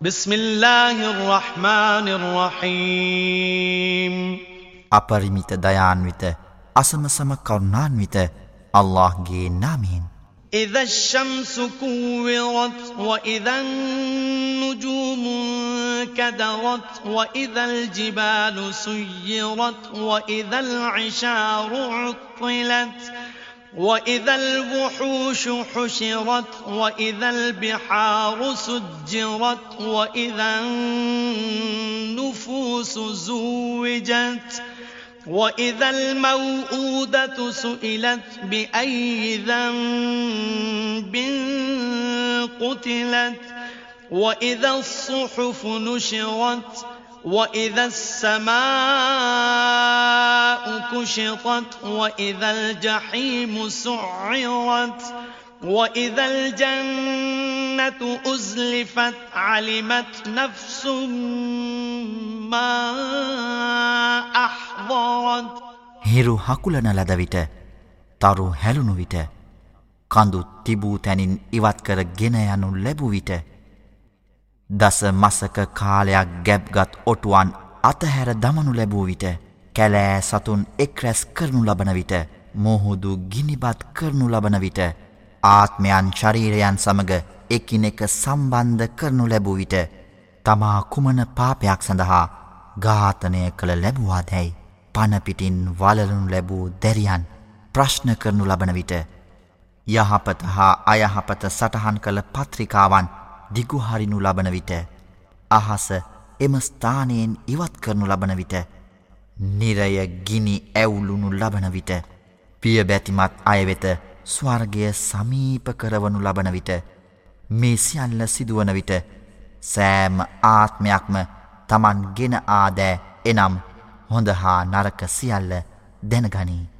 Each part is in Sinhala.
بسم الله الرحمن الرحيم. أبرميت ديان ويت أسم سم كرنان ويت الله جي نامين إذا الشمس كورت وإذا النجوم كدرت وإذا الجبال سيرت وإذا العشار عطلت وإذا الوحوش حشرت وإذا البحار سجرت وإذا النفوس زوجت وإذا الموءودة سئلت بأي ذنب قتلت وإذا الصحف نشرت وإذا السماء كشطت وإذا الجحيم سعرت وإذا الجنة أزلفت علمت نفس ما أحضرت හිරු හකුලන ලද විට තරු හැලුණු විට කඳු තිබූ තැනින් ඉවත් කර ගෙන යනු ලැබූ විට දස මසක කාලයක් ගැබ්ගත් ඔටුවන් අතහැර දමනු ලැබූ විට කැලෑ සතුන් එක් රැස් කරනු ලබන විට මොහුදු ගිනිබත් කරනු ලබන විට ආත්මයන් ශරීරයන් සමග එකිනෙක සම්බන්ධ කරනු ලැබූ විට තමා කුමන පාපයක් සඳහා ඝාතනය කළ ලැබුවා දැයි පනපිටින් වලලනු ලැබූ දැරියන් ප්‍රශ්න කරනු ලබන විට යහපත හා අයහපත සටහන් කළ පත්‍රිකාවන් දිගුහරිනු ලබන විට අහස එම ස්ථානයෙන් ඉවත් කරනු ලබන විට නිරය ගිනි ඇවුලුණු ලබන විට පිය බැතිමත් අයවෙත ස්වර්ගය සමීප කරවනු ලබන විට මේ සියල්ල සිදුවන විට සෑම ආත්මයක්ම තමන් ගෙන ආදෑ එනම් හොඳ හා නරක සියල්ල දැනගනී.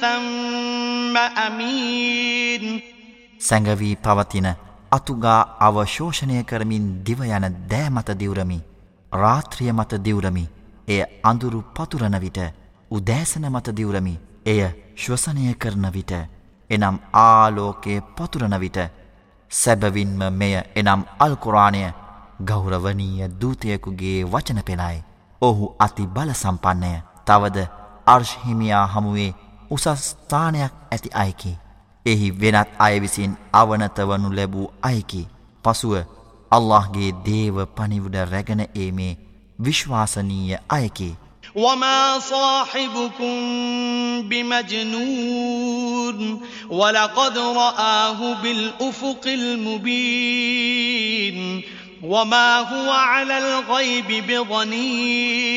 ثم أمين සැඟවී පවතින අතුගා අවශෝෂණය කරමින් දිවයන දෑමත දිවරමි රාත්‍රිය මත දිවරමි එය අඳුරු පතුරන විට උදෑසන මත දිවරමි එය ශ්වසනය කරන විට එනම් ආලෝකය පතුරන විට සැබවින්ම මෙය එනම් අල්කුරාණය ගෞරවනීය දූතයකුගේ වචන පෙළයි. ඔහු අති බල සම්පන්නය තවද අර්ශ්හිමියා හමුවේ උසස් ස්ථානයක් ඇති අයකි. එහි වෙනත් අයවිසින් අවනතවනු ලැබූ අයකි. පසුව අල්لهගේ දේව පනිවුඩ රැගෙන ඒමේ විශ්වාසනීය අයකි. وما صاحبكم بمجنون ولقد رآه بالأفق المبين وما هو على الغيب بضنين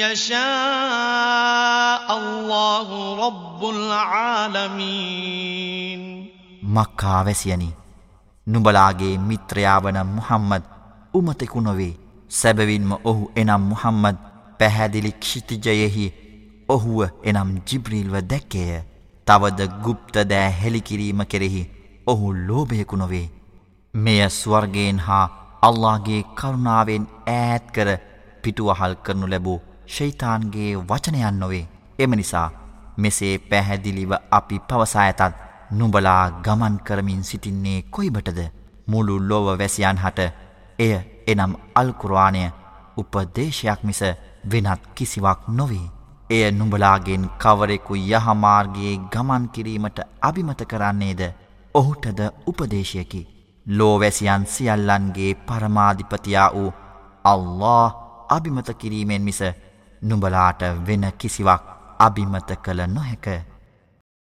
يشاء الله رب العالمين මක්කා වැසියනි නුබලාගේ මිත්‍රයාවන මුහම්මද උමතෙකු නොවේ සැබවින්ම ඔහු එනම් මුහම්මද පැහැදිලි ක්ෂිතිජයෙහි ඔහුව එනම් ජිබ්‍රීල්ව දැක්කේය තවද ගුප්ත දෑ හෙළිකිරීම කෙරෙහි ඔහු ලෝභයකු නොවේ මෙය ස්වර්ගයෙන් හා අල්ලාගේ කරුණාවෙන් ඈත් කර පිටුවහල් කරනු ලැබූ ශෛතාන්ගේ වචනයන් නොවේ එම නිසා මෙසේ පැහැදිලිව අපි පවසා ඇතත් නුබලා ගමන් කරමින් සිටින්නේ කොයිබටද මුළු ලොව වැසියන් හට එය එනම් අල්කුරවානය උපදේශයක් මිස වෙනත් කිසිවක් නොවේ. එය නුඹලාගෙන් කවරෙකු යහමාර්ගයේ ගමන් කිරීමට අභිමත කරන්නේද ඔහුටද උපදේශයකි. ලෝවැසියන් සියල්ලන්ගේ පරමාධිපතියා වූ අල්له අභිමත කිරීමෙන් මිස නුඹලාට වෙන කිසිවක් අභිමත කළ නොහැක.